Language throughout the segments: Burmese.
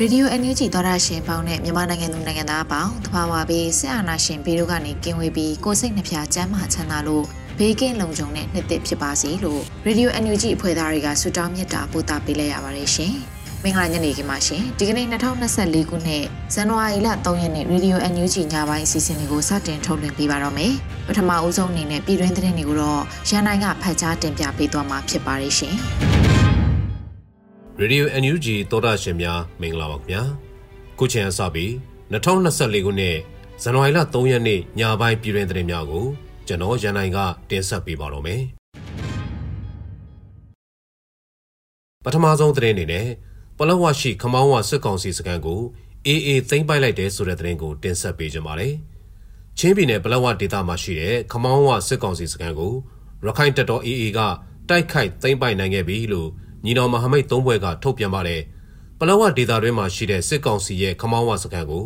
ရေဒီယို NUG သောရရှင်ပေါင်းနဲ့မြန်မာနိုင်ငံသူနိုင်ငံသားပေါင်းတဘာဝပြီးစစ်အာဏာရှင်ပြည်တို့ကနေကင်းဝေးပြီးကိုစိတ်နှဖျားစမ်းမချမ်းသာလို့ဘေးကင်းလုံခြုံတဲ့နှစ်သက်ဖြစ်ပါစေလို့ရေဒီယို NUG အဖွဲ့သားတွေကဆုတောင်းမြတ်တာပို့တာပေးလိုက်ရပါတယ်ရှင်။မင်္ဂလာညနေခင်းပါရှင်။ဒီကနေ့2024ခုနှစ်ဇန်နဝါရီလ3ရက်နေ့ရေဒီယို NUG ညပိုင်းအစီအစဉ်လေးကိုစတင်ထုတ်လွှင့်ပေးပါတော့မယ်။ပထမအဦးဆုံးအနေနဲ့ပြည်တွင်းသတင်းတွေကိုတော့ရန်နိုင်ကဖတ်ကြားတင်ပြပေးသွားမှာဖြစ်ပါတယ်ရှင်။ ရေဒီယို NUG သောတာရှင်များမင်္ဂလာပါခင်ဗျာခုချိန်အစပြီး2024ခုနှစ်ဇန်နဝါရီလ3ရက်နေ့ညပိုင်းပြည်တွင်သတင်းများကိုကျွန်တော်ရန်နိုင်ကတင်ဆက်ပေးပါတော့မယ်ပထမဆုံးသတင်းအနေနဲ့ပလောဝရှိခမောင်းဝစစ်ကောင်စီစခန်းကို AA သိမ်းပိုက်လိုက်တဲ့ဆိုတဲ့သတင်းကိုတင်ဆက်ပေးကြပါမယ်ချင်းပြည်နယ်ပလောဝဒေသမှာရှိတဲ့ခမောင်းဝစစ်ကောင်စီစခန်းကိုရခိုင်တပ်တော် AA ကတိုက်ခိုက်သိမ်းပိုက်နိုင်ခဲ့ပြီလို့ ညီတော်မဟာမိတ်သုံးဘွဲကထုတ်ပြန်ပါတယ်။ပလောဝဒေတာတွင်းမှာရှိတဲ့စစ်ကောင်စီရဲ့ခမောင်းဝစခန်းကို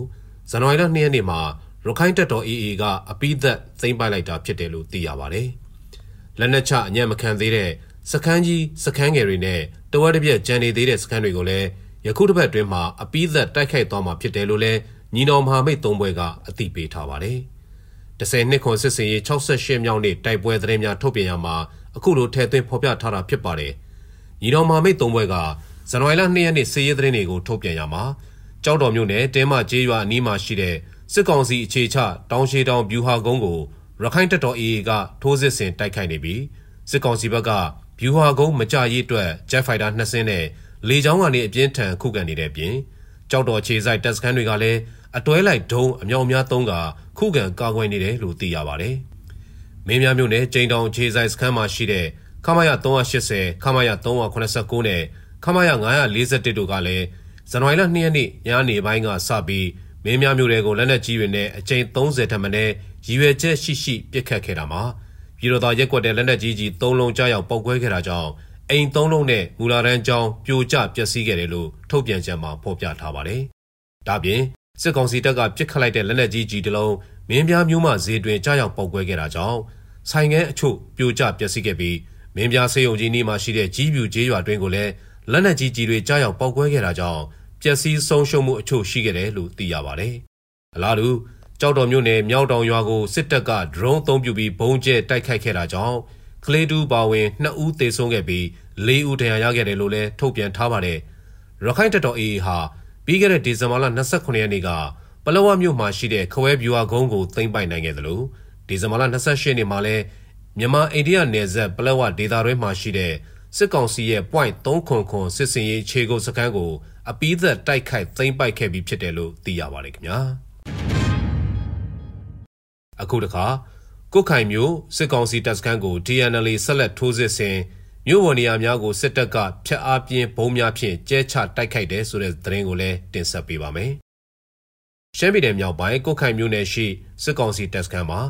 ဇန်နဝါရီလ2ရက်နေ့မှာရခိုင်တပ်တော် AA ကအပိသက်သိမ်းပိုက်လိုက်တာဖြစ်တယ်လို့သိရပါတယ်။လက်နက်ချအညံ့မခံသေးတဲ့စခန်းကြီးစခန်းငယ်တွေနဲ့တဝက်တစ်ပြက်ကြံနေသေးတဲ့စခန်းတွေကိုလည်းယခုတစ်ပတ်အတွင်းမှာအပိသက်တိုက်ခိုက်သွားမှာဖြစ်တယ်လို့လည်းညီတော်မဟာမိတ်သုံးဘွဲကအသိပေးထားပါတယ်။10နှစ်ခွန်စစ်စင်ရေး68မြောက်နေ့တိုက်ပွဲသတင်းများထုတ်ပြန်ရမှာအခုလိုထည့်သွင်းဖော်ပြထားတာဖြစ်ပါတယ်။ ညီတော်မာမိတ်သုံးဘွဲကဇန်နဝါရီလ2ရက်နေ့စေရေးသတင်းတွေကိုထုတ်ပြန်ရမှာကြောက်တော်မြို့နယ်တဲမကျေးရွာအနီးမှာရှိတဲ့စစ်ကောင်စီအခြေချတောင်ရှိတောင်ဗျူဟာကုန်းကိုရခိုင်တပ်တော် AA ကထိုးစစ်ဆင်တိုက်ခိုက်နေပြီးစစ်ကောင်စီဘက်ကဗျူဟာကုန်းမကြရေးအတွက် Jet Fighter 2စင်းနဲ့လေကြောင်းကနေအပြင်းထန်ခုခံနေတဲ့အပြင်ကြောက်တော်ခြေဆိုင်တပ်စခန်းတွေကလည်းအတွဲလိုက်ဒုံအမြောက်များသုံးကခုခံကာကွယ်နေတယ်လို့သိရပါတယ်။မင်းများမြို့နယ်ကျိန်တောင်ခြေဆိုင်စခန်းမှာရှိတဲ့ ခမရ380ခမရ389နဲ့ခမရ941တို့ကလည်းဇန်နဝါရီလ2ရက်နေ့ညနေပိုင်းကစပြီးမင်းများမျိုးတွေကိုလက်နက်ကြီးတွေနဲ့အကြိမ်30ထပ်မံနဲ့ရည်ရွယ်ချက်ရှိရှိပစ်ခတ်ခဲ့တာမှာပြည်တော်သားရက်ွက်တဲ့လက်နက်ကြီးကြီး၃လုံးကြားရောက်ပောက်ကွဲခဲ့တာကြောင့်အိမ်၃လုံးနဲ့မူလာရန်ကျောင်းပြိုကျပျက်စီးခဲ့တယ်လို့ထုတ်ပြန်ချက်မှာဖော်ပြထားပါတယ်။ဒါပြင်စစ်ကောင်စီတပ်ကပစ်ခတ်လိုက်တဲ့လက်နက်ကြီးကြီးတစ်လုံးမင်းပြားမျိုးမှဈေးတွင်ကြားရောက်ပောက်ကွဲခဲ့တာကြောင့်ဆိုင်ငန်းအချို့ပြိုကျပျက်စီးခဲ့ပြီး မင်းပြားစေယုံကြီးနီးမှာရှိတဲ့ကြီးပြူကျေးရွာတွင်းကိုလည်းလက်နက်ကြီးကြီးတွေကြားရောက်ပောက်ကွဲခဲ့တာကြောင့်ပျက်စီးဆုံးရှုံးမှုအချို့ရှိခဲ့တယ်လို့သိရပါတယ်။အလားတူကြောက်တော်မြို့နယ်မြောက်တောင်ရွာကိုစစ်တပ်ကဒရုန်းအသုံးပြုပြီးဘုံကျဲတိုက်ခိုက်ခဲ့တာကြောင့်ကလေးတူပါဝင်2ဦးသေဆုံးခဲ့ပြီး4ဦးဒဏ်ရာရခဲ့တယ်လို့လည်းထုတ်ပြန်ထားပါတယ်။ရခိုင်တပ်တော် AA ဟာပြီးခဲ့တဲ့ဒီဇင်ဘာလ29ရက်နေ့ကပလောဝမြို့မှာရှိတဲ့ခွဲဗျူဟာကုန်းကိုသိမ်းပိုက်နိုင်ခဲ့တယ်လို့ဒီဇင်ဘာလ28ရက်နေ့မှာလည်း မြန်မာအိန္ဒိယနယ်စပ်ပလက်ဝဒေသတွင်းမှာရှိတဲ့စစ်ကောင်စီရဲ့ point 300စစ်စင်ရေးခြေကုပ်စခန်းကို အပီးသက်တိုက်ခိုက်သိမ်းပိုက်ခဲ့ပြီးဖြစ်တယ်လို့သိရပါတယ်ခင်ဗျာအခုတခါကုတ်ခိုင်မျိုးစစ်ကောင်စီတပ်စခန်းကို TNL ဆက်လက်ထိုးစစ်ဆင်မြို့ဝန်နေရာများကိုစစ်တပ်ကဖျက်အားပြင်းဘုံများဖြင့်ကျဲချတိုက်ခိုက်တယ်ဆိုတဲ့သတင်းကိုလည်းတင်ဆက်ပေးပါမယ်ရှမ်းပြည်နယ်မြောက်ပိုင်းကုတ်ခိုင်မြို့နယ်ရှိစစ်ကောင်စီတပ်စခန်းမှာ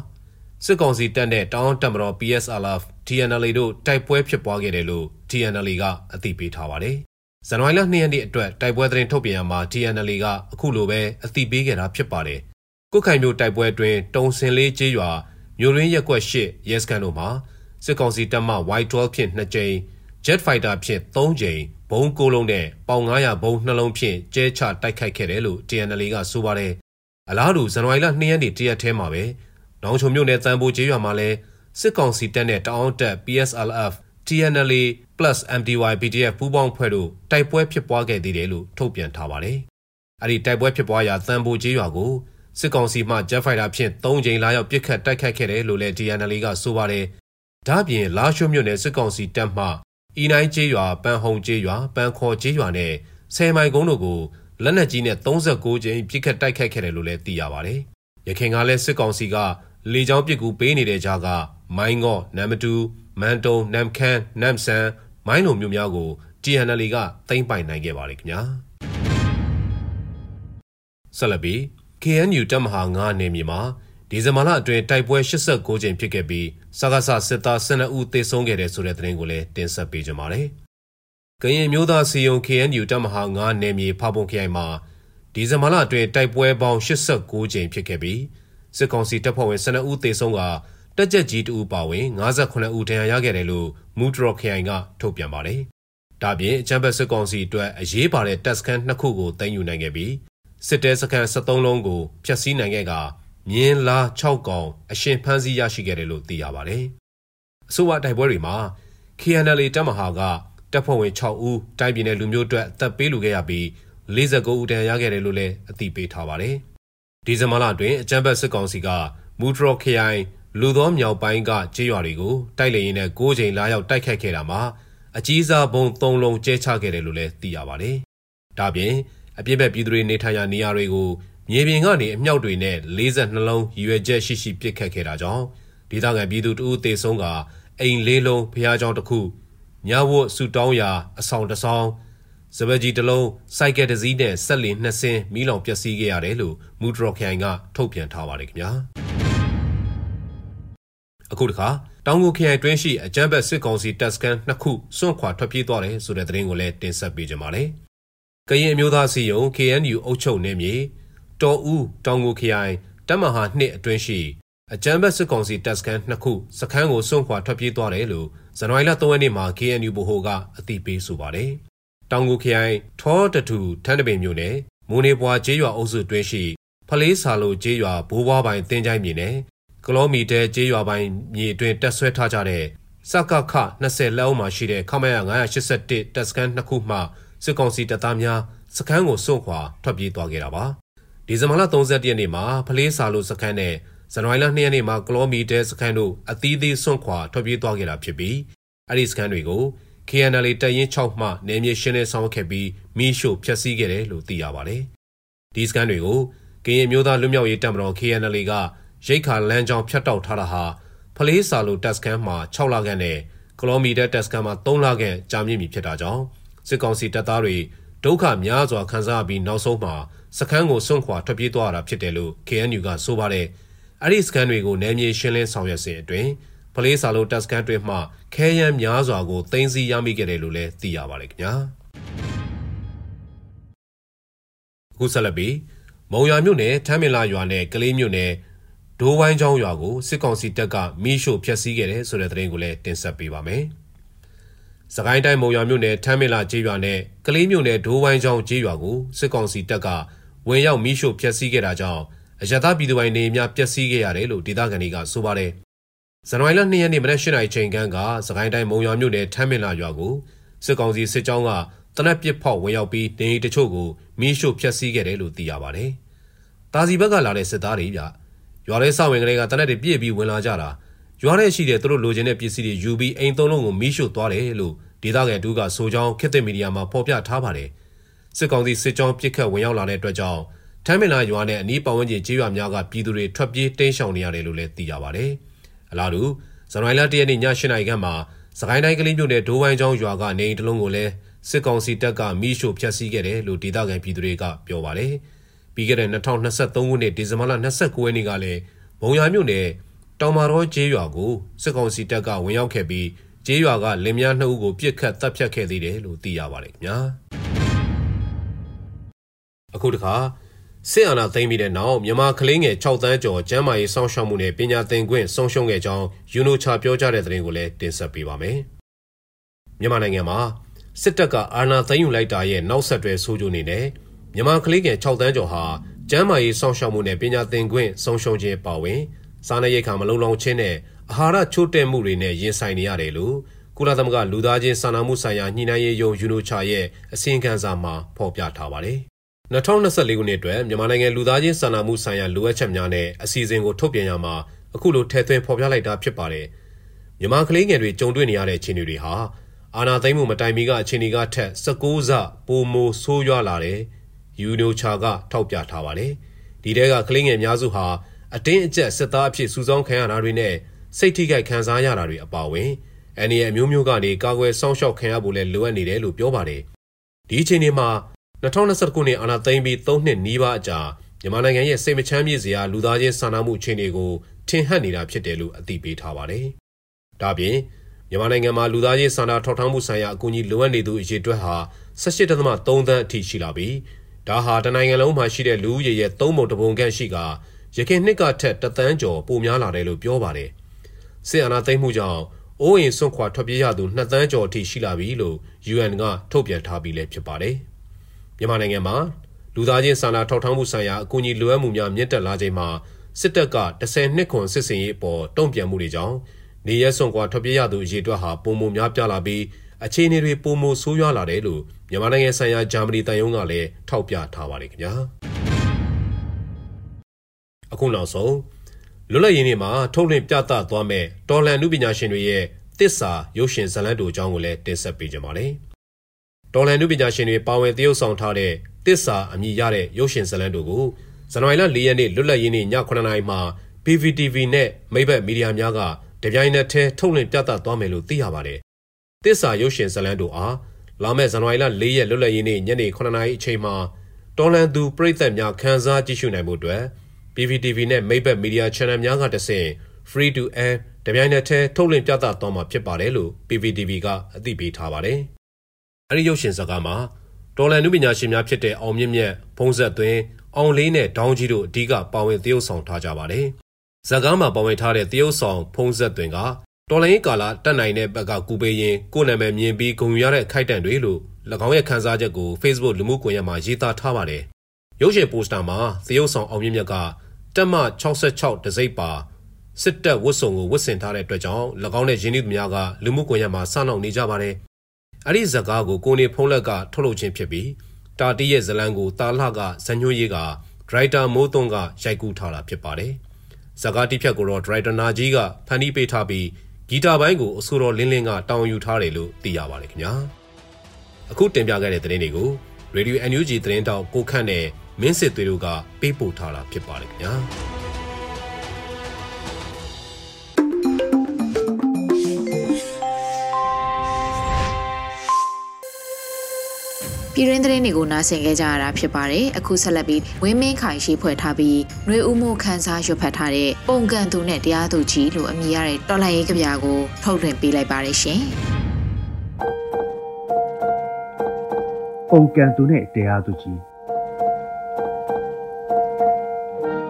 စစ်ကောင်စီတပ်နဲ့တောင်းတမတော် PSLF TNL တို့တိုက်ပွဲဖြစ်ပွားခဲ့တယ်လို့ TNL ကအသိပေးထားပါတယ်။ဇန်နဝါရီလ2ရက်နေ့အတွက်တိုက်ပွဲသတင်းထုတ်ပြန်ရမှာ TNL ကအခုလိုပဲအသိပေးခဲ့တာဖြစ်ပါတယ်။ကုတ်ခိုင်မျိုးတိုက်ပွဲအတွင်းတုံစင်လေးကျေးရွာမြို့ရင်းရက်ကွက်၈ရဲစခန်းတို့မှာစစ်ကောင်စီတပ်မှ Y12 ဖြင့်2ကြိမ် Jet Fighter ဖြင့်3ကြိမ်ဘုံ9လုံးနဲ့ပေါင်900ဘုံနှလုံးဖြင့်ကျဲချတိုက်ခိုက်ခဲ့တယ်လို့ TNL ကဆိုပါတယ်။အလားတူဇန်နဝါရီလ2ရက်နေ့တရက်ထဲမှာပဲ နောင်ချုံမြို့နယ်တန်ဖိုးကျေးရွာမှာလည်းစစ်ကောင်စီတပ်နဲ့တအောင်းတပ် PSLF TNLA plus MDY PDF ပူးပေါင်းဖွဲ့တို့တိုက်ပွဲဖြစ်ပွားခဲ့သေးတယ်လို့ထုတ်ပြန်ထားပါတယ်။အဲ့ဒီတိုက်ပွဲဖြစ်ပွားရာတန်ဖိုကျေးရွာကိုစစ်ကောင်စီမှဂျက်ဖိုက်တာဖြင့်၃ကြိမ်လာရောက်ပစ်ခတ်တိုက်ခိုက်ခဲ့တယ်လို့လည်း DNL ကဆိုပါတယ်။ဒါ့ပြင်လာရှိုးမြို့နယ်စစ်ကောင်စီတပ်မှအီနိုင်ကျေးရွာပန်ဟုံကျေးရွာပန်ခေါ်ကျေးရွာနဲ့ဆယ်မိုင်ကုန်းတို့ကိုလက်နက်ကြီးနဲ့39ကြိမ်ပစ်ခတ်တိုက်ခိုက်ခဲ့တယ်လို့လည်းသိရပါတယ်။ရခိုင်ကလည်းစစ်ကောင်စီက လေကြောင်းပစ်ကူပေးနေတဲ့ကြားကမိုင်းငေါ့နမ်မတူမန်တုံနမ်ခမ်းနမ်ဆန်မိုင်းလိုမျိုးများကို TNL ကသိမ်းပိုင်နိုင်ခဲ့ပါတယ်ခင်ဗျာဆက်လက်ပြီး KNU တပ်မဟာ9နယ်မြေမှာဒီဇင်ဘာလအတွင်းတိုက်ပွဲ89ကြိမ်ဖြစ်ခဲ့ပြီးစကားဆစစ်သား12ဦးသေဆုံးခဲ့တဲ့ဆိုတဲ့သတင်းကိုလည်းတင်ဆက်ပေးကြပါမယ်။ကရင်မျိုးသားစီယုံ KNU တပ်မဟာ9နယ်မြေဖာပုံခရိုင်မှာဒီဇင်ဘာလအတွင်းတိုက်ပွဲပေါင်း89ကြိမ်ဖြစ်ခဲ့ပြီး စစ်ကောင်စီတပ်ဖွဲ့ဝင်12ဦးသေဆုံးကတက်ကြက်ကြီးတူပါဝင်58ဦးဒဏ်ရာရခဲ့တယ်လို့မူဒရော့ခရိုင်ကထုတ်ပြန်ပါတယ်။ဒါပြင်ချမ်ဘတ်စစ်ကောင်စီအတွက်အရေးပါတဲ့တပ်စခန်းနှစ်ခုကိုတင်ယူနိုင်ခဲ့ပြီးစစ်တဲစခန်း73လုံးကိုဖျက်ဆီးနိုင်ခဲ့ကမြင်းလား6កောင်အရှင်ဖမ်းဆီးရရှိခဲ့တယ်လို့သိရပါတယ်။အဆိုပါတိုက်ပွဲတွေမှာ KNL တပ်မဟာကတပ်ဖွဲ့ဝင်6ဦးတိုင်းပြည်နယ်လူမျိုးအတွက်အသက်ပေးလူခဲ့ရပြီး49ဦးတန်ရခဲ့တယ်လို့လည်းအသိပေးထားပါတယ်။ ဒီဇင်ဘာလအတွင်း အကြမ်းဖက်စစ်ကောင်စီက မူထရော့ခရိုင် လူသောမြောက်ပိုင်းက ကျေးရွာတွေကို တိုက်လေရင်နဲ့9ချိန်လာရောက်တိုက်ခိုက်ခဲ့တာမှာ အကြီးစားဘုံ3လုံးကျဲချခဲ့တယ်လို့လည်း သိရပါတယ်။ဒါပြင် အပြစ်မဲ့ပြည်သူတွေ နေထိုင်ရာ နေရာတွေကို မြေပြင်ကနေ အမြောက်တွေနဲ့42လုံး ရည်ရွယ်ချက်ရှိရှိ ပစ်ခတ်ခဲ့တာကြောင့် ဒေသခံပြည်သူတဦး သေဆုံးကအိမ်လေးလုံးဖျားကြောင်တစ်ခု ညဝတ်ဆူတောင်းရာ အဆောင်တစ်ဆောင် စပကြီးတစ်လုံးစိုက်ကယ်တစ်စီးနဲ့ဆက်လီနှစ်စင်းမီးလောင်ပျက်စီးခဲ့ရတယ်လို့မူဒရော့ခိုင်ကထုတ်ပြန်ထားပါတယ်ခင်ဗျာအခုတခါတောင်ကိုခရိုင်တွင်းရှိအကြမ်းဖက်စစ်ကောင်စီတပ်စခန်းနှစ်ခုစွန့်ခွာထွက်ပြေးသွားတယ်ဆိုတဲ့သတင်းကိုလည်းတင်ဆက်ပေးကြပါမယ်။ကရင်အမျိုးသားစီယုံ KNU အုပ်ချုပ်နေမြေတော်ဦးတောင်ကိုခရိုင်တပ်မဟာနှစ်အတွင်းရှိအကြမ်းဖက်စစ်ကောင်စီတပ်စခန်းနှစ်ခုစခန်းကိုစွန့်ခွာထွက်ပြေးသွားတယ်လို့ဇန်နဝါရီလ3ရက်နေ့မှာ KNU ဗဟိုကအသိပေးဆိုပါတယ်။ တောင်ကိုခရိုင်ထောတထူထန်းတပင်မြို့နယ်မူနေပွားကျေးရွာအုပ်စုတွင်းရှိဖလေးစာလိုကျေးရွာဘိုးဘွားပိုင်တင်းချိုင်းမြေနယ်ကလောမီတဲကျေးရွာပိုင်းမြေအတွင်းတက်ဆွဲထားကြတဲ့စကခ20လောက်မှရှိတဲ့ခမရ981တပ်စခန်းနှစ်ခုမှစစ်ကောင်စီတပ်သားများစခန်းကိုစွန့်ခွာထွက်ပြေးသွားခဲ့တာပါဒီဇင်ဘာလ31ရက်နေ့မှာဖလေးစာလိုစခန်းနဲ့ဇန်နဝါရီလ2ရက်နေ့မှာကလောမီတဲစခန်းတို့အသီးသီးစွန့်ခွာထွက်ပြေးသွားခဲ့တာဖြစ်ပြီးအဲ့ဒီစခန်းတွေကို KNL တပ်ရင်း6မှနယ်မြေရှင်းလင်းဆောင်ခဲ့ပြီးမီးရှို့ဖျက်ဆီးခဲ့တယ်လို့သိရပါတယ်ဒီစခန်းတွေကိုကရင်မျိုးသားလူမျိုးရေးတပ်မတော် KNL ကရိတ်ခါလမ်းကြောင်းဖြတ်တောက်ထားတာဟာဖလေးစာလိုတက်စကန်မှာ6လခန့်နဲ့ကလိုမီတာတက်စကန်မှာ3လခန့်ကြာမြင့်ပြီဖြစ်တာကြောင့်စစ်ကောင်စီတပ်သားတွေဒုက္ခများစွာခံစားပြီးနောက်ဆုံးမှာစခန်းကိုစွန့်ခွာထွက်ပြေးသွားတာဖြစ်တယ်လို့ KNU ကဆိုပါတယ်။အဲ့ဒီစခန်းတွေကိုနယ်မြေရှင်းလင်းဆောင်ရွက်စဉ်အတွင်း ဖလေးစာလိုတက်စကန်တွေမှခဲယမ်းများစွာကိုတင်စီရမိခဲ့တယ်လို့လည်းသိရပါတယ်ခင်ဗျာ။ခုဆက်လက်ပြီးမုံရွာမြို့နယ်ထမ်းမင်လာရွာနဲ့ကလေးမြို့နယ်ဒိုးဝိုင်းချောင်းရွာကိုစစ်ကောင်စီတပ်ကမီးရှို့ဖျက်ဆီးခဲ့တယ်ဆိုတဲ့သတင်းကိုလည်းတင်ဆက်ပေးပါမယ်။စကိုင်းတိုင်းမုံရွာမြို့နယ်ထမ်းမင်လာကျေးရွာနဲ့ကလေးမြို့နယ်ဒိုးဝိုင်းချောင်းကျေးရွာကိုစစ်ကောင်စီတပ်ကဝင်ရောက်မီးရှို့ဖျက်ဆီးခဲ့တာကြောင့်အရသာပြည်သူပိုင်းနေများပျက်စီးခဲ့ရတယ်လို့ဒေသခံတွေကဆိုပါတယ်။ ဇန်နဝါရီလ2ရက်နေ့မနက်၈နာရီချိန်ခန့်ကစကိုင်းတိုင်းမုံရွာမြို့နယ်ထမ်းမင်လာရွာကိုစစ်ကောင်စီစစ်ကြောင်းကတနက်ပစ်ဖောက်ဝင်ရောက်ပြီးနေအိမ်တချို့ကိုမီးရှို့ဖျက်ဆီးခဲ့တယ်လို့သိရပါတယ်။တာစီဘက်ကလာတဲ့စစ်သားတွေပြရွာထဲစဝင်ကလေးကတနက်တွေပြည့်ပြီးဝင်လာကြတာရွာထဲရှိတဲ့သူတို့လိုချင်တဲ့ပစ္စည်းတွေယူပြီးအိမ်သုံးလုံးကိုမီးရှို့သွားတယ်လို့ဒေသခံတူကဆိုကြောင်းခေတ်သစ်မီဒီယာမှာဖော်ပြထားပါတယ်စစ်ကောင်စီစစ်ကြောင်းပြစ်ခတ်ဝင်ရောက်လာတဲ့အတွက်ကြောင့်ထမ်းမင်လာရွာနဲ့အနီးပတ်ဝန်းကျင်ကျေးရွာများကပြည်သူတွေထွက်ပြေးတိမ်းရှောင်နေရတယ်လို့လည်းသိရပါတယ် အလားတူဇန်နဝါရီလ၁ရက်နေ့ည၈နာရီခန့်မှာစကိုင်းတိုင်းကလေးမြို့နယ်ဒိုးဝိုင်းချောင်းရွာကနေအိမ်တလုံးကိုလည်းစစ်ကောင်စီတပ်ကမီးရှို့ဖျက်ဆီးခဲ့တယ်လို့ဒေသခံပြည်သူတွေကပြောပါတယ်ပြီးခဲ့တဲ့2023ခုနှစ်ဒီဇင်ဘာလ29ရက်နေ့ကလည်းမုံရွာမြို့နယ်တောင်မာရောကျေးရွာကိုစစ်ကောင်စီတပ်ကဝင်ရောက်ခဲ့ပြီးကျေးရွာကလင်မယားနှစ်ဦးကိုပြစ်ခတ်တပ်ဖြတ်ခဲ့သေးတယ်လို့သိရပါတယ်ခင်ဗျာအခုတခါ စစ်အာဏာသိမ်းပြီးတဲ့နောက်မြန်မာကလေးငယ်6တန်းကျော်ကျန်းမာရေးစောင့်ရှောက်မှုနဲ့ပညာသင်ခွင့်ဆုံးရှုံးခဲ့ကြောင်းယူနိုချာပြောကြားတဲ့သတင်းကိုလည်းတင်ဆက်ပေးပါမယ်မြန်မာနိုင်ငံမှာစစ်တပ်ကအာဏာသိမ်းယူလိုက်တာရဲ့နောက်ဆက်တွဲဆိုးကျိုးအနေနဲ့မြန်မာကလေးငယ်6တန်းကျော်ဟာကျန်းမာရေးစောင့်ရှောက်မှုနဲ့ပညာသင်ခွင့်ဆုံးရှုံးခြင်းပါဝင်စားနပ်ရိက္ခာမလုံလောက်ခြင်းနဲ့အာဟာရချို့တဲ့မှုတွေနဲ့ရင်ဆိုင်နေရတယ်လို့ကုလသမဂ္ဂလူသားချင်းစာနာမှုဆိုင်ရာညှိနှိုင်းရေးယုံယူနိုချာရဲ့အစီရင်ခံစာမှာဖော်ပြထားပါတယ်။ 2024ခုနှစ်အတွက်မြန်မာနိုင်ငံလူသားချင်းစာနာမှုဆိုင်ရာလိုအပ်ချက်များနဲ့အစီအစဉ်ကိုထုတ်ပြန်ရမှာအခုလိုထည့်သွင်းဖော်ပြလိုက်တာဖြစ်ပါတယ်။မြန်မာကလေးငယ်တွေကြုံတွေ့နေရတဲ့အခြေအနေတွေဟာအာဏာသိမ်းမှုမတိုင်မီကအခြေအနေကထက်16ဆပိုမိုဆိုးရွားလာတယ်။ယူနိုချာကထောက်ပြထားပါတယ်။ဒီတဲကကလေးငယ်များစုဟာအတင်းအကျပ်စစ်သားအဖြစ်စုဆောင်းခံရတာတွေနဲ့စိတ်ထိခိုက်ခံစားရတာတွေအပါအဝင်အန်ဒီရဲ့မျိုးမျိုးကနေကာကွယ်စောင့်ရှောက်ခံရဖို့လည်းလိုအပ်နေတယ်လို့ပြောပါတယ်။ဒီအချိန်ဒီမှာ 2020ခုနှစ်အာဏာသိမ်းပြီး3နှစ်နီးပါးအကြာမြန်မာနိုင်ငံရဲ့စိတ်မချမ်းမြေ့စရာလူသားချင်းစာနာမှုအခြေအနေကိုထင်ဟပ်နေတာဖြစ်တယ်လို့အသိပေးထားပါတယ်။ဒါပြင်မြန်မာနိုင်ငံမှာလူသားချင်းစာနာထောက်ထားမှုဆိုင်ရာအကူအညီလိုအပ်နေသူအရေအတွက်ဟာ18.3သန်းအထိရှိလာပြီးဒါဟာတနိုင်ငံလုံးမှာရှိတဲ့လူဦးရေရဲ့3ပုံတပုံခန့်ရှိကရခင်နှစ်ကထက်တသန်းကျော်ပိုများလာတယ်လို့ပြောပါတယ်။စစ်အာဏာသိမ်းမှုကြောင့်အိုးအိမ်ဆွန့်ခွာထွက်ပြေးရသူ2သန်းကျော်အထိရှိလာပြီလို့ UN ကထုတ်ပြန်ထားပြီးလည်းဖြစ်ပါတယ်။ မြန်မာနိုင်ငံမှာလူသားချင်းစာနာထောက်ထားမှုဆိုင်ရာအကူအညီလိုအပ်မှုများမြင့်တက်လာချိန်မှာစစ်တပ်က10နှစ်ခွန်စစ်စင်ရေးအပေါ်တုံ့ပြန်မှုတွေကြောင့်နေရဲဆွန့်ခွာထွက်ပြေးရသူအရေအတွက်ဟာပုံမများပြားလာပြီးအခြေအနေတွေပုံမဆိုးရွားလာတယ်လို့မြန်မာနိုင်ငံဆိုင်ရာဂျာမနီတန်ယုံကလည်းထောက်ပြထားပါတယ်ခင်ဗျာအခုနောက်ဆုံးလွတ်လပ်ရေးနေ့မှာထုတ်လွှင့်ပြသသွားမဲ့တော်လန်နုပညာရှင်တွေရဲ့တစ္ဆာရုပ်ရှင်ဇာတ်လမ်းတို့အကြောင်းကိုလည်းတင်ဆက်ပေးကြပါမယ်။ တော်လန်နုပညာရှင်တွေပါဝင်သရုပ်ဆောင်ထားတဲ့တစ္ဆာအမည်ရတဲ့ရုပ်ရှင်ဇာတ်လမ်းတို့ကိုဇန်နဝါရီလ၄ရက်နေ့လွတ်လပ်ရေးနေ့ည9:00နာရီမှာ PVTV နဲ့မိဘမီဒီယာများကတပြိုင်နက်တည်းထုတ်လွှင့်ပြသသွားမယ်လို့သိရပါတယ်။တစ္ဆာရုပ်ရှင်ဇာတ်လမ်းတို့အားလာမယ့်ဇန်နဝါရီလ၄ရက်လွတ်လပ်ရေးနေ့ညနေ9:00နာရီအချိန်မှာတော်လန်သူပြည်သက်များခန်းစားကြည့်ရှုနိုင်မှုအတွက် PVTV နဲ့ Maybet Media Channel များကတဆင့် free to air တပြိုင်နက်တည်းထုတ်လွှင့်ပြသသွားမှာဖြစ်ပါတယ်လို့ PVTV ကအသိပေးထားပါတယ်။ အဲဒီရုပ်ရှင်ဇာတ်ကားမှာတော်လန်နုပညာရှင်များဖြစ်တဲ့အောင်မြင့်မြတ်၊ဖုံးဆက်သွင်း၊အောင်လေးနဲ့ဒေါင်းကြီးတို့အဓိကပါဝင်သရုပ်ဆောင်ထားကြပါတယ်။ဇာတ်ကားမှာပါဝင်ထားတဲ့သရုပ်ဆောင်ဖုံးဆက်သွင်းကတော်လိုင်းကာလာတက်နိုင်တဲ့ဘက်ကကူပေးရင်ကိုယ်နာမည်မြင်ပြီးဂုံရတဲ့ခိုက်တန့်တွေလို့၎င်းရဲ့ခန်းစားချက်ကို Facebook လူမှုကွန်ရက်မှာရေးသားထားပါတယ်။ရုပ်ရှင်ပိုစတာမှာသရုပ်ဆောင်အောင်မြင့်မြတ်ကတက်မ66တစိမ့်ပါစစ်တပ်ဝတ်စုံကိုဝတ်ဆင်ထားတဲ့အတွက်ကြောင့်၎င်းနဲ့ရင်းနှီးသူများကလူမှုကွန်ရက်မှာစနှောက်နေကြပါတယ်။ အဲ့ဒီဇကားကိုကိုနေဖုံးလက်ကထုတ်လုပ်ခြင်းဖြစ်ပြီးတာတီရဲ့ဇလံကိုတာလှကဇညွှန်းရေးကဒရိုက်တာမိုးသွန်းကရိုက်ကူးထားတာဖြစ်ပါတယ်။ဇကားတိဖြတ်ကိုတော့ဒရိုက်တာနာကြီးကဖန်တီးပေးထားပြီးဂီတာပိုင်းကိုအဆိုတော်လင်းလင်းကတောင်းယူထားတယ်လို့သိရပါတယ်ခင်ဗျာ။အခုတင်ပြခဲ့တဲ့သတင်းတွေကို Radio NUG သတင်းတောက်ကိုခန့်နဲ့မင်းစစ်သွေးတို့ကပေးပို့ထားတာဖြစ်ပါတယ်ခင်ဗျာ ပြည်ရင်းသတင်းတွေကိုနားဆင်ကြကြရတာဖြစ်ပါတယ်အခုဆက်လက်ပြီးဝင်းမင်းခိုင်ရှိဖွဲ့ထားပြီးနှွေဦးမှုခန်းစားရွတ်ဖတ်ထားတဲ့ပုံကန်သူနဲ့တရားသူကြီးလို့အမည်ရတဲ့တော်လှန်ရေးကြပြာကိုထုတ်လွှင့်ပေးလိုက်ပါတယ်ရှင်ပုံကန်သူနဲ့တရားသူကြီး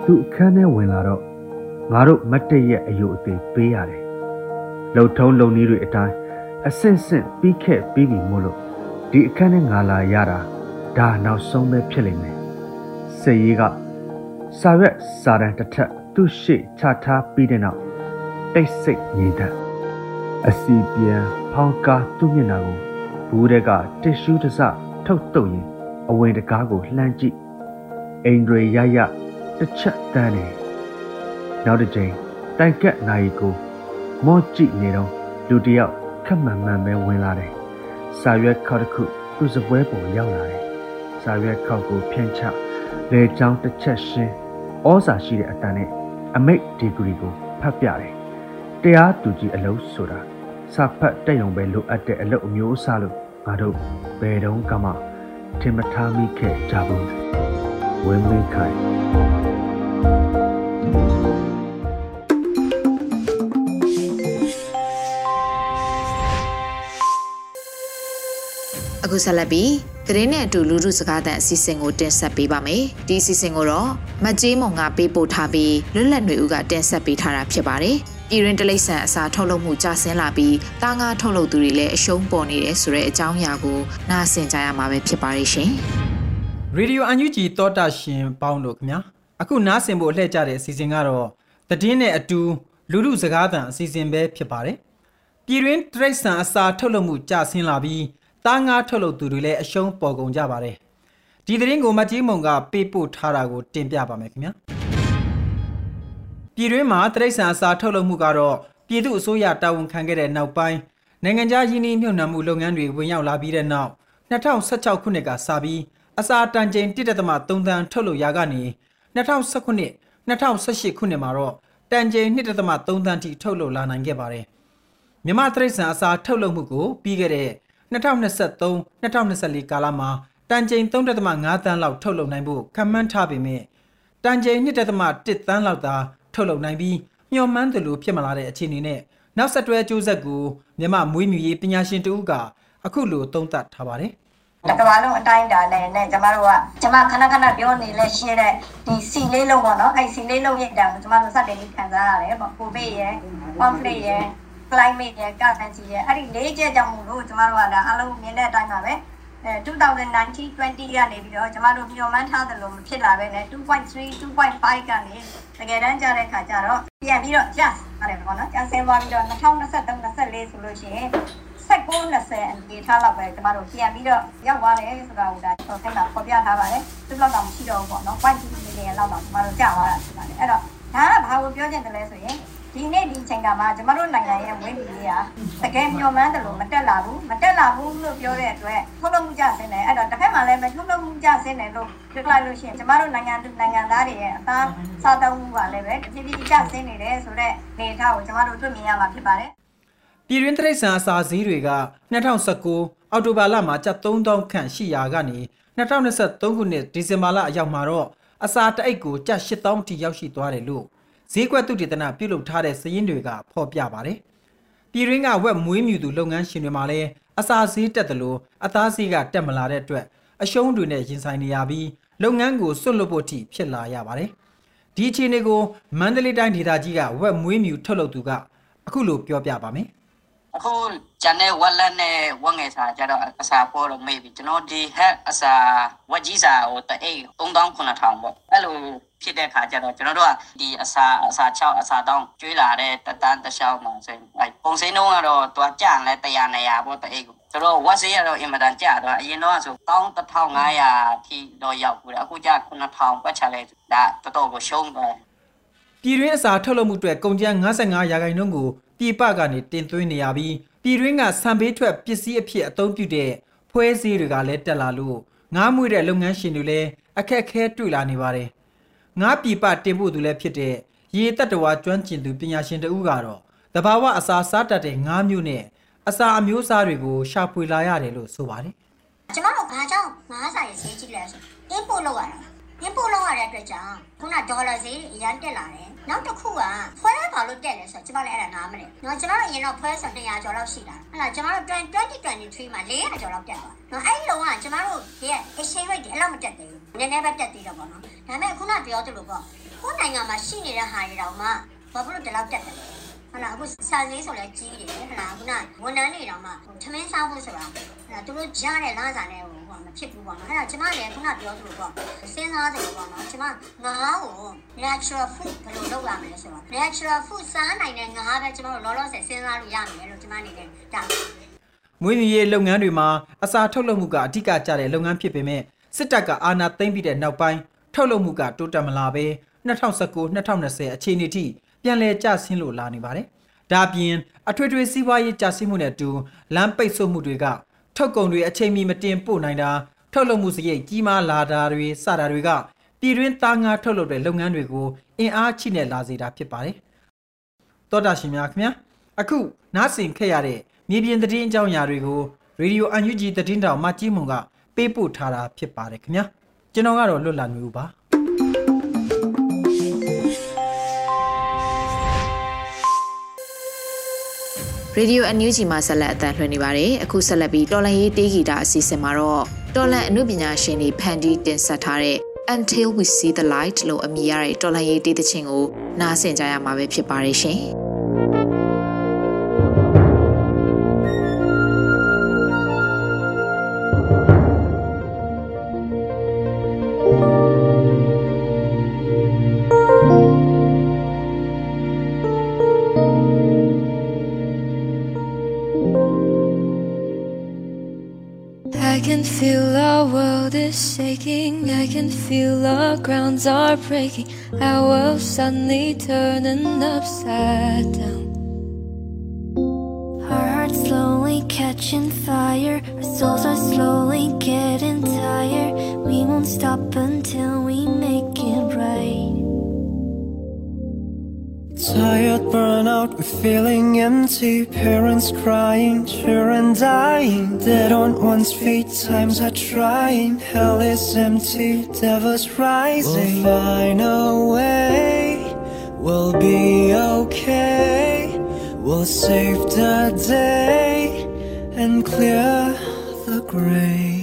သူအခန်းထဲဝင်လာတော့ငါတို့မတ်တရဲ့အယုတ်အသေးပေးရတယ်။လှုပ်ထုံးလုံနည်းတွေအတိုင်းအဆင့်ဆင့်ပြီးခဲ့ပြီးပြီမို့လို့ ဒီအခန်းထဲငါလာရတာဒါနောက်ဆုံးပဲဖြစ်လိမ့်မယ်။စေရီကစာရွက်စာတမ်းတစ်ထပ်သူ့ရှေ့ချထားပြီးတဲ့နောက်တိတ်ဆိတ်ငြိမ်သက်အစီပြန်ဖောင်းကားသူ့မျက်နှာကိုဘူးတဲ့ကတစ်ရှူးတစ်စထုတ်တုပ်ရင်အဝင်တကားကိုလှမ်းကြည့်အိန္ဒြေရရတစ်ချက်တန်းနေနောက်တစ်ချိန်တိုင်ကက်နိုင်ကိုမော့ကြည့်နေတော့လူတယောက်ခက်မှန်မှန်ပဲဝင်လာတယ် စာရွက်ခေါက်တစ်ခုသူ့စပွဲပေါ်ရောက်လာတယ်စာရွက်ခေါက်ကိုဖြန့်ချလေချောင်းတစ်ချက်ရှင်းဩစာရှိတဲ့အတန်နဲ့အမိတ်ဒီဂရီကိုဖတ်ပြတယ်တရားသူကြီးအလုပ်ဆိုတာစာဖတ်တက်ရုံပဲလိုအပ်တဲ့အလုပ်အမျိုးအစားလို့ငါတို့ဘယ်တုန်းကမှထင်မထားမိခဲ့ကြဘူးဝင်းမင်းခိုင် အခုဆက်လက်ပြီးသတင်းနဲ့အတူလူထုစကားသံအစီအစဉ်ကိုတင်ဆက်ပေးပါမယ်ဒီအစီအစဉ်ကိုတော့မကြေးမုံကပေးပို့ထားပြီးလွတ်လပ်နေဦးကတင်ဆက်ပေးထားတာဖြစ်ပါတယ်ပြည်ရင်တလိษံအစာထုတ်လုပ်မှုကျဆင်းလာပြီးတာငါထုတ်လုပ်သူတွေလည်းအရှုံးပေါ်နေတယ်ဆိုတဲ့အကြောင်းအရာကိုနားဆင်ကြရမှာပဲဖြစ်ပါတယ်ရှင်ရေဒီယိုအန်ယူဂျီတောတာရှင်ပေါင်းတို့ခင်ဗျာအခုနားဆင်ဖို့အလှည့်ကြတဲ့အစီအစဉ်ကတော့သတင်းနဲ့အတူလူလူစကားသံအစီအစဉ်ပဲဖြစ်ပါတယ်ပပြည်တွင်းတရိတ်ဆန်အစာထုတ်လုပ်မှုကျဆင်းလာပြီး သားငါးထုတ်လုပ်သူတွေလည်းအရှုံးပေါ်ကုန်ကြပါတယ်ဒီသတင်းကိုမကြီးမုံကပေးပို့ထားတာကိုတင်ပြပါမယ်ခင်ဗျာပြည်တွင်းမှာတရိတ်ဆန်အစာထုတ်လုပ်မှုကတော့ပြည်သူအစိုးရတာဝန်ခံခဲ့တဲ့နောက်ပိုင်းနိုင်ငံခြားယင်းနှိမ့်မြုပ်နှံမှုလုပ်ငန်းတွေဝင်ရောက်လာပြီးတဲ့နောက်2016ခုနှစ်ကစပြီးအစာတန်ချိန်1.3တန်ထုတ်လုပ်ရာကနေ2019 2018ခုနှစ်မှာတော့တန်ချိန်1.3တန်ထိထုတ်လုပ်လာနိုင်ခဲ့ပါတယ်။မြမတရိတ်ဆန်အစာထုတ်လုပ်မှုကိုပြီးခဲ့တဲ့ 2023 2024ကာလမှာတန်ချိန်3.5တန်းလောက်ထုတ်လုပ်နိုင်ဖို့ခန့်မှန်းထားပေမဲ့တန်ချိန်2.1တန်းလောက်သာထုတ်လုပ်နိုင်ပြီးမျှော်မှန်းသလိုဖြစ်မလာတဲ့အခြေအနေနဲ့နောက်ဆက်တွဲအကျိုးဆက်ကိုမြမမွေးမြူရေးပညာရှင်တဦးကအခုလိုသုံးသပ်ထားပါတယ်။တကဘာလုံးအတိုင်းတာနဲ့နဲ့ကျမတို့ကကျမခဏခဏပြောနေလဲရှင်းတဲ့ဒီစီလေးလုံးပေါ့နော်အဲ့စီလေးလုံးရဲ့အတောင်ကျမတို့စတင်ပြီးခံစားရတယ်ပေါ့ကိုဗစ်ရဲ့ conflict ရဲ့ climate ရဲ့ currency ရဲ့အဲ့ဒီလေးချက်ကြောင့်မို့လို့ကျမတို့ကဒါအလုံးမြင်တဲ့အတိုင်းပါပဲအဲ2019 20ကနေပြီးတော့ကျမတို့မျှော်မှန်းထားသလိုမဖြစ်လာပဲနဲ့2.3 2.5ကနေတကယ်တမ်းကြတဲ့ခါကျတော့ပြန်ပြီးတော့ just ရတယ်ပေါ့နော်ကျန်ဆင်းသွားပြီးတော့2023 24ဆိုလို့ရှိရင်19 20အနေထားလောက်ပဲကျမတို့ပြန်ပြီးတော့ရောက်သွားတယ်ဆိုတာကိုဒါကျွန်တော်သိတာပေါ်ပြထားပါတယ်သူ့လောက်တော့မရှိတော့ဘူးပေါ့နော်0.2 million လောက်တော့ကျမတို့ကြာသွားတာဖြစ်ပါတယ်အဲ့တော့ဒါကဘာကိုပြောချင်တယ်လဲဆိုရင် ဒီနေ့ဒီချိန်ကမှကျမတို့နိုင်ငံရဲ့ဝင်ပြီးလေးကတကယ်မျှော်မှန်းတယ်လို့မတက်လာဘူးမတက်လာဘူးလို့ပြောတဲ့အတွက်ထုတ်လုပ်မှုကြဆင်းတယ်အဲ့တော့တစ်ဖက်မှာလည်းမထုတ်လုပ်မှုကြဆင်းတယ်လို့ပြောလိုက်လို့ရှိရင်ကျမတို့နိုင်ငံသူနိုင်ငံသားတွေရဲ့အသားစားသုံးမှုကလည်းပဲတဖြည်းဖြည်းကြဆင်းနေတယ်ဆိုတော့နေထားကိုကျမတို့တွေ့မြင်ရမှာဖြစ်ပါတယ်ပြည်တွင်းတရိတ်ဆန်အစာဈေးတွေက2019အောက်တိုဘာလမှာကျပ်3000ခန့်ရှိရာကနေ2023ခုနှစ်ဒီဇင်ဘာလအရောက်မှာတော့အစာတအိတ်ကိုကျပ်8000ထိရောက်ရှိသွားတယ်လို့ ဈေးကွက်သုတေသနပြုလုပ်ထားတဲ့စည်ရင်းတွေကဖော်ပြပါတယ်။ပြည်ရင်းကဝက်မွေးမြူသူလုပ်ငန်းရှင်တွေမှာလည်းအစာဈေးတက်တယ်လို့အသားဈေးကတက်မလာတဲ့အတွက်အရှုံးတွေနဲ့ရင်ဆိုင်နေရပြီးလုပ်ငန်းကိုစွန့်လွတ်ဖို့ထိဖြစ်လာရပါတယ်။ဒီအခြေအနေကိုမန္တလေးတိုင်းဒေသကြီးကဝက်မွေးမြူထုတ်လုပ်သူကအခုလိုပြောပြပါမယ်။အခုဂျန်နဲ့ဝက်လက်နဲ့ဝက်ငယ်စာကြတော့အစာပေါ်တော့မေးပြီကျွန်တော်ဒီဟက်အစာဝက်ကြီးစာဟိုတအိတ်3900ပေါ့အဲ့လို ဖြစ်တဲ့ခါကျတော့ကျွန်တော်တို့ကဒီအစာအစာ6အစာတောင်းကျွေးလာတဲ့တတန်းတခြားမှာဆိုရင်အဲပုံစံနှုန်းကတော့တွားကြံလဲ100 200ပေါ့တအိတ်ကိုဆိုတော့ဝက်စေးကတော့အင်မတန်ကျတော့အရင်တော့ဆို11500ထိတော့ရောက်ဘူးအခုကျ9000ပတ်ချလဲဒါတော်တော်ကိုရှုံးသွားပြည်တွင်းအစာထုတ်လုပ်မှုအတွက်ကုန်ကျန်း55ရာခိုင်နှုန်းကိုပြည်ပကနေတင်သွင်းနေရပြီးပြည်တွင်းကဆံပေးထွက်ပစ္စည်းအဖြစ်အသုံးပြုတဲ့ဖွဲစည်းတွေကလည်းတက်လာလို့ငားမွေတဲ့လုပ်ငန်းရှင်တွေလည်းအခက်အခဲတွေ့လာနေပါတယ်။ ငားပြည်ပတင်ပို့သူလည်းဖြစ်တဲ့ရေတက်တော်ကျွမ်းကျင်သူပညာရှင်တဦးကတော့တဘာဝအစာစားတတ်တဲ့ငားမျိုးနဲ့အစာအမျိုးအစားတွေကိုရှာဖွေလာရတယ်လို့ဆိုပါတယ်။ကျွန်တော်တို့ဘာကြောင့်ငားစာရေးဈေးကြီးလဲဆို import လုပ်ရတာ။ import လုပ်ရတဲ့အတွက်ကြောင့်ခုနဒေါ်လာဈေးအရန်တက်လာတယ်နောက်တစ်ခုကဖွဲဘာလို့တက်လဲဆိုတော့ကျမလည်းအဲ့ဒါနားမလဲ။နော်ကျမတို့အရင်တော့ဖွဲဆို200ကျော်လောက်ရှိတာ။ဟဲ့လားကျမတို့2023မှာ400ကျော်လောက်တက်သွား။နော်အဲ့ဒီလုံးကကျမတို့ရဲ့ exchange rate ဒီအဲ့လောက်မတက်သေးဘူး။နည်းနည်းပဲတက်သေးတော့ပေါ့နော်။ဒါပေမဲ့ခုနပြောသလိုပေါ့။ကိုယ်နိုင်ငံမှာရှိနေတဲ့ဟာတွေတောင်မှဘာဖြစ်လို့ဒီလောက်တက်တယ်လဲ။ဟလာအခုစာစင်းဆိုလဲကြီးတယ်ဟလာခုနဝန်ထမ်းတွေတောင်မှထမင်းစားဖို့ဆိုတာဟလာသူတို့ကြားတဲ့လမ်းစာနဲ့ဟို မဖြစ်ဘူးပေါ့နော်အဲ့ဒါကျမလည်းခုနပြောသလိုပေါ့စဉ်းစားတယ်ပေါ့နော်ကျမငါးကို natural food ဘယ်လိုလုပ်ရမလဲဆိုတော့ natural food စားနိုင်တဲ့ငါးပဲကျမတို့လောလောဆယ်စဉ်းစားလို့ရမယ်လို့ကျမအနေနဲ့ဒါမွေးမြူရေးလုပ်ငန်းတွေမှာအစာထုတ်လုပ်မှုကအဓိကကျတဲ့လုပ်ငန်းဖြစ်ပေမဲ့စစ်တပ်ကအာဏာသိမ်းပြီးတဲ့နောက်ပိုင်းထုတ်လုပ်မှုကတိုးတက်မလာဘဲ2019-2020အခြေအနေထိပြန်လည်ကျဆင်းလို့လာနေပါတယ်။ဒါပြင်အထွေထွေစီးပွားရေးကျဆင်းမှုနဲ့အတူလမ်းပိတ်ဆို့မှုတွေက ထုတ်ကုန်တွေအချိန်မီမတင်ပို့နိုင်တာထုတ်လုပ်မှုစရိတ်ကြီးမားလာတာတွေစတာတွေကပြည်တွင်းသားငါထုတ်လုပ်တဲ့လုပ်ငန်းတွေကိုအင်အားချိနဲ့လာစေတာဖြစ်ပါတယ်။သောတာရှင်များခင်ဗျာအခုနားဆင်ခဲ့ရတဲ့မြေပြင်သတင်းအကြောင်းအရာတွေကိုရေဒီယိုအန်ယူဂျီသတင်းတောင်မကြီးမုံကပေးပို့ထားတာဖြစ်ပါတယ်ခင်ဗျာကျွန်တော်ကတော့လွတ်လပ်မျိုးပါ ရေဒီယိုအန်ယူဂျီမှာဆက်လက်အသံလွှင့်နေပါတယ်အခုဆက်လက်ပြီးတော်လန်ရေးတေးဂီတာအစီအစဉ်မှာတော့တော်လန်အမှုပညာရှင်တွေဖန်တီးတင်ဆက်ထားတဲ့ Until We See the Light လို့အမည်ရတဲ့တော်လန်ရေးတေးသချင်းကိုနားဆင်ကြရမှာပဲဖြစ်ပါတယ်ရှင်။ feel our grounds are breaking. Our world suddenly turning upside down. Our hearts slowly catching fire. Our souls are slowly getting tired. We won't stop until we make it right. Tired, burnout, we're feeling empty. Parents crying, children dying. Dead on one's feet, times are trying. Hell is empty, devils rising. We'll find a way, we'll be okay. We'll save the day and clear the gray.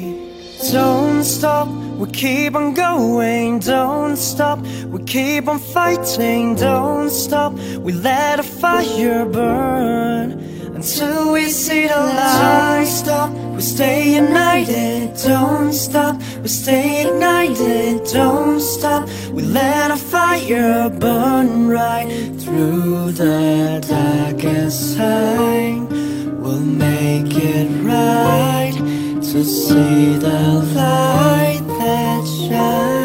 Don't stop, we keep on going. Don't stop, we keep on fighting. Don't stop, we let a fire burn until we see the light. Don't stop, we stay united. Don't stop, we stay ignited. Don't stop, we let a fire burn right through the darkest time. We'll make it right to see the light that shines.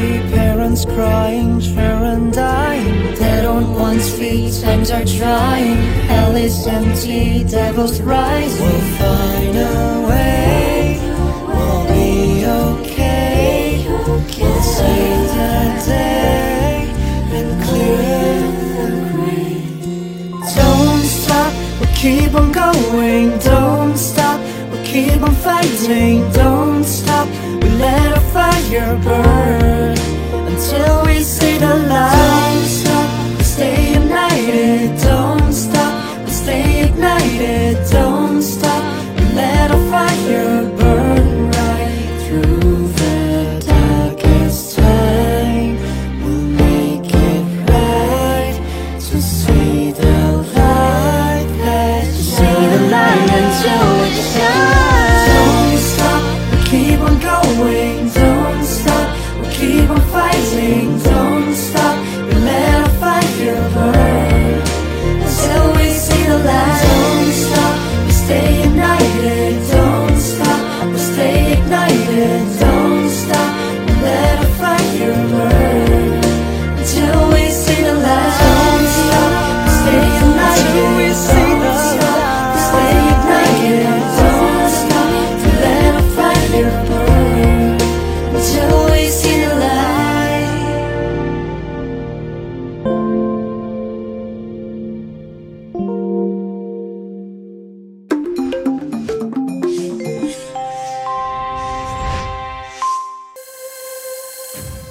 Parents crying, children dying. Dead on one's feet, times are trying. Hell is empty, devils rising. We'll find a way, we'll be okay. We'll save the day and clear the gray. Don't stop, we'll keep on going. Don't stop, we'll keep on fighting. Don't stop, we'll let our fire burn until we see the light.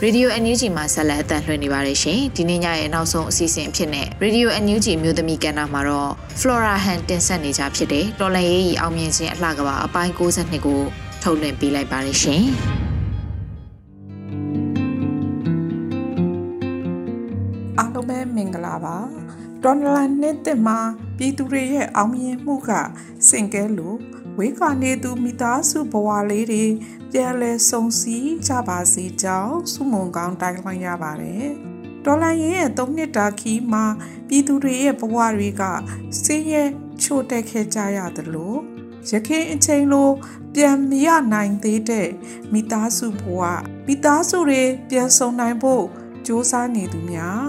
ရေဒီယို NUG မှာဆက်လက်အသံလွှင့်နေပါတယ်ရှင်ဒီနေ့ညရဲ့နောက်ဆုံးအစီအစဉ်အဖြစ်နဲ့ရေဒီယို NUG မျိုးသမီးကဏ္ဍမှာတော့ Flora Han တင်ဆက်နေကြဖြစ်တဲ့တော်လန်ရေးကြီးအောင်မြင်ခြင်းအလှကပါအပိုင်း62ကိုထုတ်လွှင့်ပေးလိုက်ပါတယ်ရှင်အားလုံးပဲမင်္ဂလာပါဒေါ်လာနှစ်သက်မှာပြည်သူတွေရဲ့အောင်မြင်မှုကစင်ကဲလို့ဝေးကနေသူမိသားစုဘဝလေးတွေ ပြန်လဲစုံစည်းကြပါစေကြောင်းစုမုံကောင်းတိုက်လှမ်းရပါတယ်ဒေါ်လာရဲ့၃နှစ်တာခီးမှာပြည်သူတွေရဲ့ဘဝတွေကစင်းရဲချို့တက်ခဲ့ကြရတယ်လို့ရခင်အချိန်လိုပြန်မရနိုင်သေးတဲ့မိသားစုဘဝမိသားစုတွေပြန်ဆုံနိုင်ဖို့စ조사နေသူများ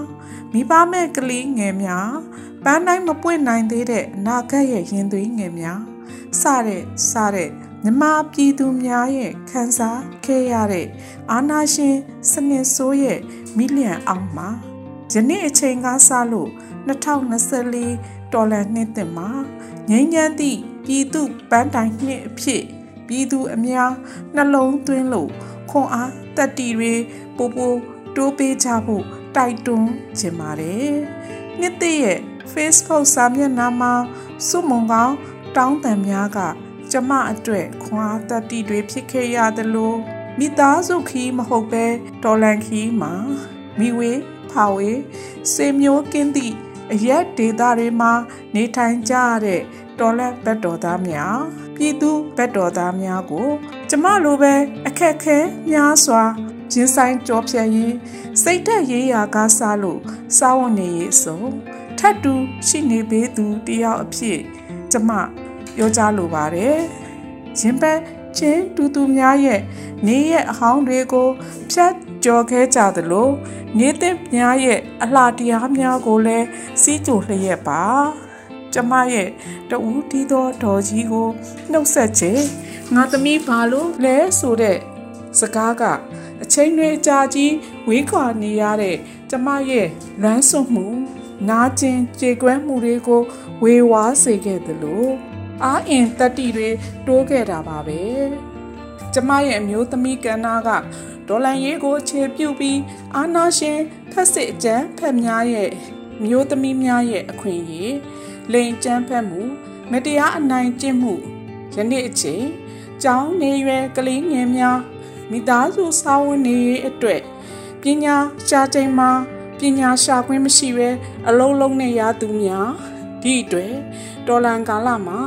မိဘမဲ့ကလေးငယ်များပန်းတိုင်းမပွင့်နိုင်သေးတဲ့အနာဂတ်ရဲ့ရင်သွေးငယ်များစတဲ့စတဲ့ မြမပြည်သူများရဲ့ခံစားခဲ့ရတဲ့အာနာရှင်စနစ်ဆိုးရဲ့မိလျံအောင်မှာယနေ့အချိန်ကစလို့2024ဒေါ်လာနှစ်တင်မှာငိမ့်ညမ်းသည့်ပြည်သူပန်းတိုင်နှစ်အဖြစ်ပြည်သူအများနှလုံးသွင်းလို့ခွန်အားတက်တီတွေပိုပိုတိုးပေးကြဖို့တိုက်တွန်းခြင်းပါတယ်။နှစ်သိရဲ့ Facebook စာမျက်နှာမှာစုမုံကောင်းတောင်းတန်များက ကျမအတွက်ခွာတတိတွေဖြစ်ခဲ့ရသလိုမိသားစုခီးမဟုတ်ပဲတော်လန်ခီးမှာမိဝေဖာဝေစေမျိုးကင်းသည့်အရက်ဒေတာတွေမှာနေထိုင်ကြရတဲ့တော်လက်ဘက်တော်သားများပြည်သူဘက်တော်သားများကို ကျမလိုပဲအခက်ခဲများစွာရင်ဆိုင်ကြောဖြတ်ရင်စိတ်သက်ရေးရာကားစားလို့စောင်းနေရေးဆိုထတ်တူရှိနေပေးသူတယောက်အဖြစ် ကျမ ပြောကြားလိုပါတယ်ရင်ပတ်ချင်းတူတူများရဲ့နေရဲ့အဟောင်းတွေကိုဖြတ်ကျော်ခဲ့ကြသလိုနေသစ်များရဲ့အလှတရားများကိုလည်းစီးကြိုလျက်ပါကျမရဲ့တူတီသောဒေါ်ကြီးကိုနှုတ်ဆက်ခြင်းငါသမီးဘာလို့လဲဆိုတဲ့စကားကအချိန်တွေကြာကြီးဝေးခွာနေရတဲ့ကျမရဲ့လမ်းစွမှုနာကျင်ကြေကွဲမှုတွေကိုဝေဝါးစေခဲ့သလို အာအင်တတိတွေတိုးခဲ့တာပါပဲကျမရဲ့အမျိုးသမီးကန္နာကဒေါ်လန်ရေးကိုခြေပြုတ်ပြီးအာနာရှင်ဖက်စစ်အကျန်းဖက်များရဲ့မျိုးသမီးများရဲ့အခွင့်အရေးလိန်ကျန်းဖက်မှု မတရားအနိုင်ကျင့်မှုယနေ့အချိန်ကျောင်းနေရွယ်ကလေးငယ်များမိသားစုစာဝန်နေရေးအတွက်ပညာရှားချိန်မှာပညာရှာခွင့်မရှိဘဲအလုံးလုံးနဲ့ရသူများဒီအတွက်တော်လန်ကာလမှာ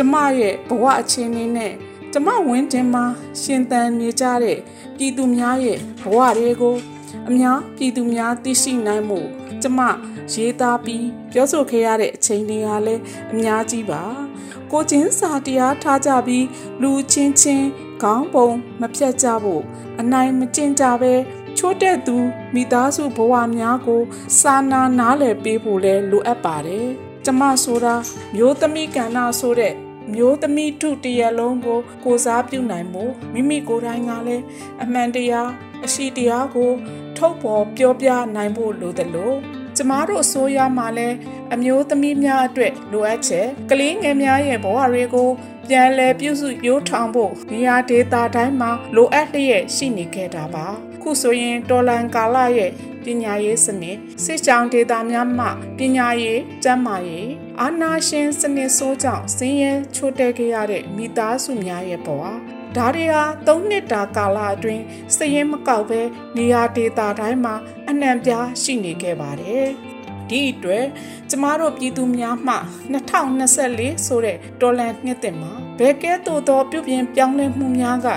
ကျမရဲ့ဘဝအခြေအနေနဲ့ကျမဝင်းတင်မှာရှင်သန်နေကြတဲ့ပြည်သူများရဲ့ဘဝတွေကိုအများပြည်သူများသိရှိနိုင်မှုကျမရေးသားပြီးပြောဆိုခဲ့ရတဲ့အချိန်တွေကလည်းအများကြီးပါကိုချင်းစာတရားထားကြပြီးလူချင်းချင်းခေါင်းပုံမဖြတ်ကြဖို့အနိုင်မကျင့်ကြပဲချိုးတဲ့သူမိသားစုဘဝများကို စာနာနားလည်ပေးဖို့လဲလိုအပ်ပါတယ်ကျမဆိုတာမျိုးသမီးကဏ္ဍဆိုတဲ့ မျိုးသမီးထုတရလုံးကို ကိုစားပြုနိုင်မှုမိမိကိုယ်တိုင်ကလည်းအမှန်တရားအရှိတရားကို ထုတ်ဖော်ပြောပြနိုင်ဖို့လိုတယ်လို့ကျမတို့အစိုးရမှလည်းအမျိုးသမီးများအတွက်လိုအပ်ချက်ကလေးငယ်များရဲ့ဘဝတွေကိုပြန်လည်ပြုစုပြောထောင်ဖို့နေရာဒေသတိုင်းမှာလိုအပ်လျက်ရှိနေခဲ့တာပါ ခုဆိုရင်တော်လန်ကာလရဲ့ပညာရေးစနစ်စစ်ကြောင်းဒေတာများမှပညာရေးကျန်းမာရေးအာနာရှင်စနစ်ဆိုးကြောင့်ဆင်းရဲချို့တဲ့ခဲ့ရတဲ့မိသားစုများရဲ့ဘဝဒါတွေဟာ၃နှစ်တာကာလအတွင်းစည်ရင်မကောက်ပဲနေရာဒေတာတိုင်းမှာအနှံပြားရှိနေခဲ့ပါတယ်ဒီအတွက်ကျမတို့ပြည်သူများမှ2024ဆိုတဲ့ဒေါ်လာနှစ်တင်မှာဘယ်ကဲ့သို့သောပြုပြင်ပြောင်းလဲမှုများက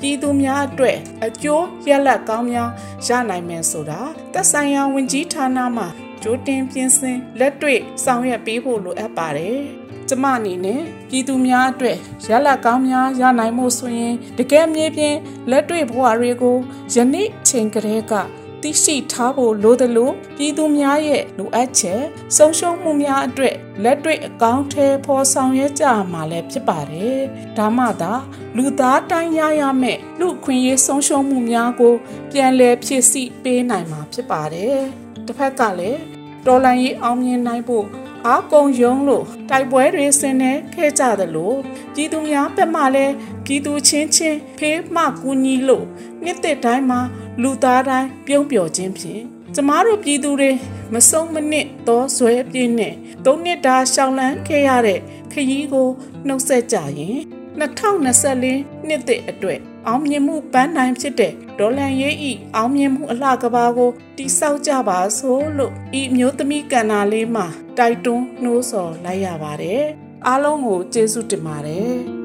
ပြည်သူများအတွက်အကျိုးရလဒ်ကောင်းများရနိုင်မယ်ဆိုတာသက်ဆိုင်ရာဝန်ကြီးဌာနမှကြိုတင်ပြင်ဆင်လက်တွေ့ဆောင်ရွက်ပေးဖို့လိုအပ်ပါတယ်။ကျမအနေနဲ့ပြည်သူများအတွက်ရလဒ်ကောင်းများရနိုင်မှုဆိုရင်တကယ်မြေပြင်လက်တွေ့ဘဝတွေကိုယနေ့ချိန်ကလေးက သိရှိထားဖို့လိုသလိုပြည်သူများရဲ့လိုအပ်ချက်ဆုံးရှုံးမှုများအတွက်လက်တွေ့အကောင့်ထဲဖော်ဆောင်ရကြမှာလည်းဖြစ်ပါတယ်။ဒါမှသာလူသားတိုင်းရရမယ့်လူခွင့်ရေးဆုံးရှုံးမှုများကို ပြန်လည်ဖြည့်ဆည်းပေးနိုင်မှာဖြစ်ပါတယ်။တစ်ဖက်ကလည်းတော်လန်ရေးအောင်မြင်နိုင်ဖို့ အားကုန်ယုံလို့တိုက်ပွဲတွေဆင်နေခဲ့ကြသလိုပြည်သူများဘက်မှလည်းပြည်သူချင်းချင်းဖေးမှကူညီလို့နှစ်သက်တိုင်းမှာလူသားတိုင်းပြုံးပျော်ခြင်းဖြင့်ကျမတို့ပြည်သူတွေမဆုံးမနစ်သောဇွဲပြင်းနဲ့သုံးနှစ်တာရှောင်လန်းခဲ့ရတဲ့ခရီးကိုနှုတ်ဆက်ကြရင်2024နှစ်သစ်အတွက် အောင်မြင်မှုပန်းနိုင်ဖြစ်တဲ့ဒေါ်လန်ရေးဤအောင်မြင်မှုအလှကဘာကိုတိဆောက်ကြပါစို့လို့ဤမျိုးသမီးကန္နာလေးမှာတိုက်တွန်းနှိုးဆော်လိုက်ရပါတယ်အားလုံးကိုကျေးဇူးတင်ပါတယ်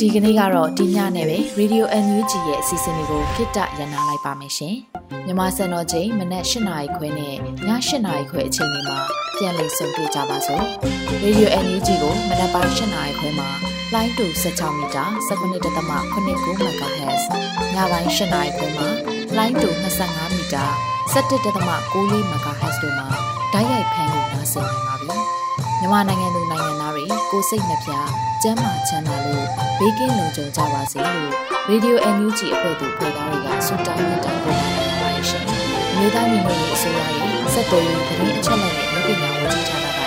ဒီကနေ့ကတော့ဒီညနဲ့ပဲ Radio NUG ရဲ့အစီအစဉ်လေးကိုခਿੱတရနာလိုက်ပါမယ်ရှင်။မြမစံတော်ချိန်မနက်၈နာရီခွဲနဲ့ည၈နာရီခွဲအချိန်တွေမှာပြန်လည်ဆုံတွေ့ကြပါစို့။ Radio NUG ကိုမနက်ပိုင်း၈နာရီခွဲမှာ လိုင်းတူ16မီတာ19.8 MHz ညပိုင်း၈နာရီခွဲမှာလိုင်းတူ25မီတာ17.6 MHz တို့မှာဓာတ်ရိုက်ဖမ်းလို့နိုင်စေနိုင်ပါပြီ။မြန်မာနိုင်ငံသူနိုင်ငံသားတွေကိုစိတ်နှပြကျမ်းမာချမ်းသာလို့ဘေးကင်းလုံခြုံကြပါစေလို့ Radio NUG အဖွဲ့သူဖွဲ့သားတွေကဆုတောင်းမြတ်တာပို့တာနေပါတယ်ရှင်။မြေသားညီမတွေအစိုးရရဲ့စက်တော်ရင်သတင်းအချက်အလက်တွေလူပညာဝန်ကြီးဌာနက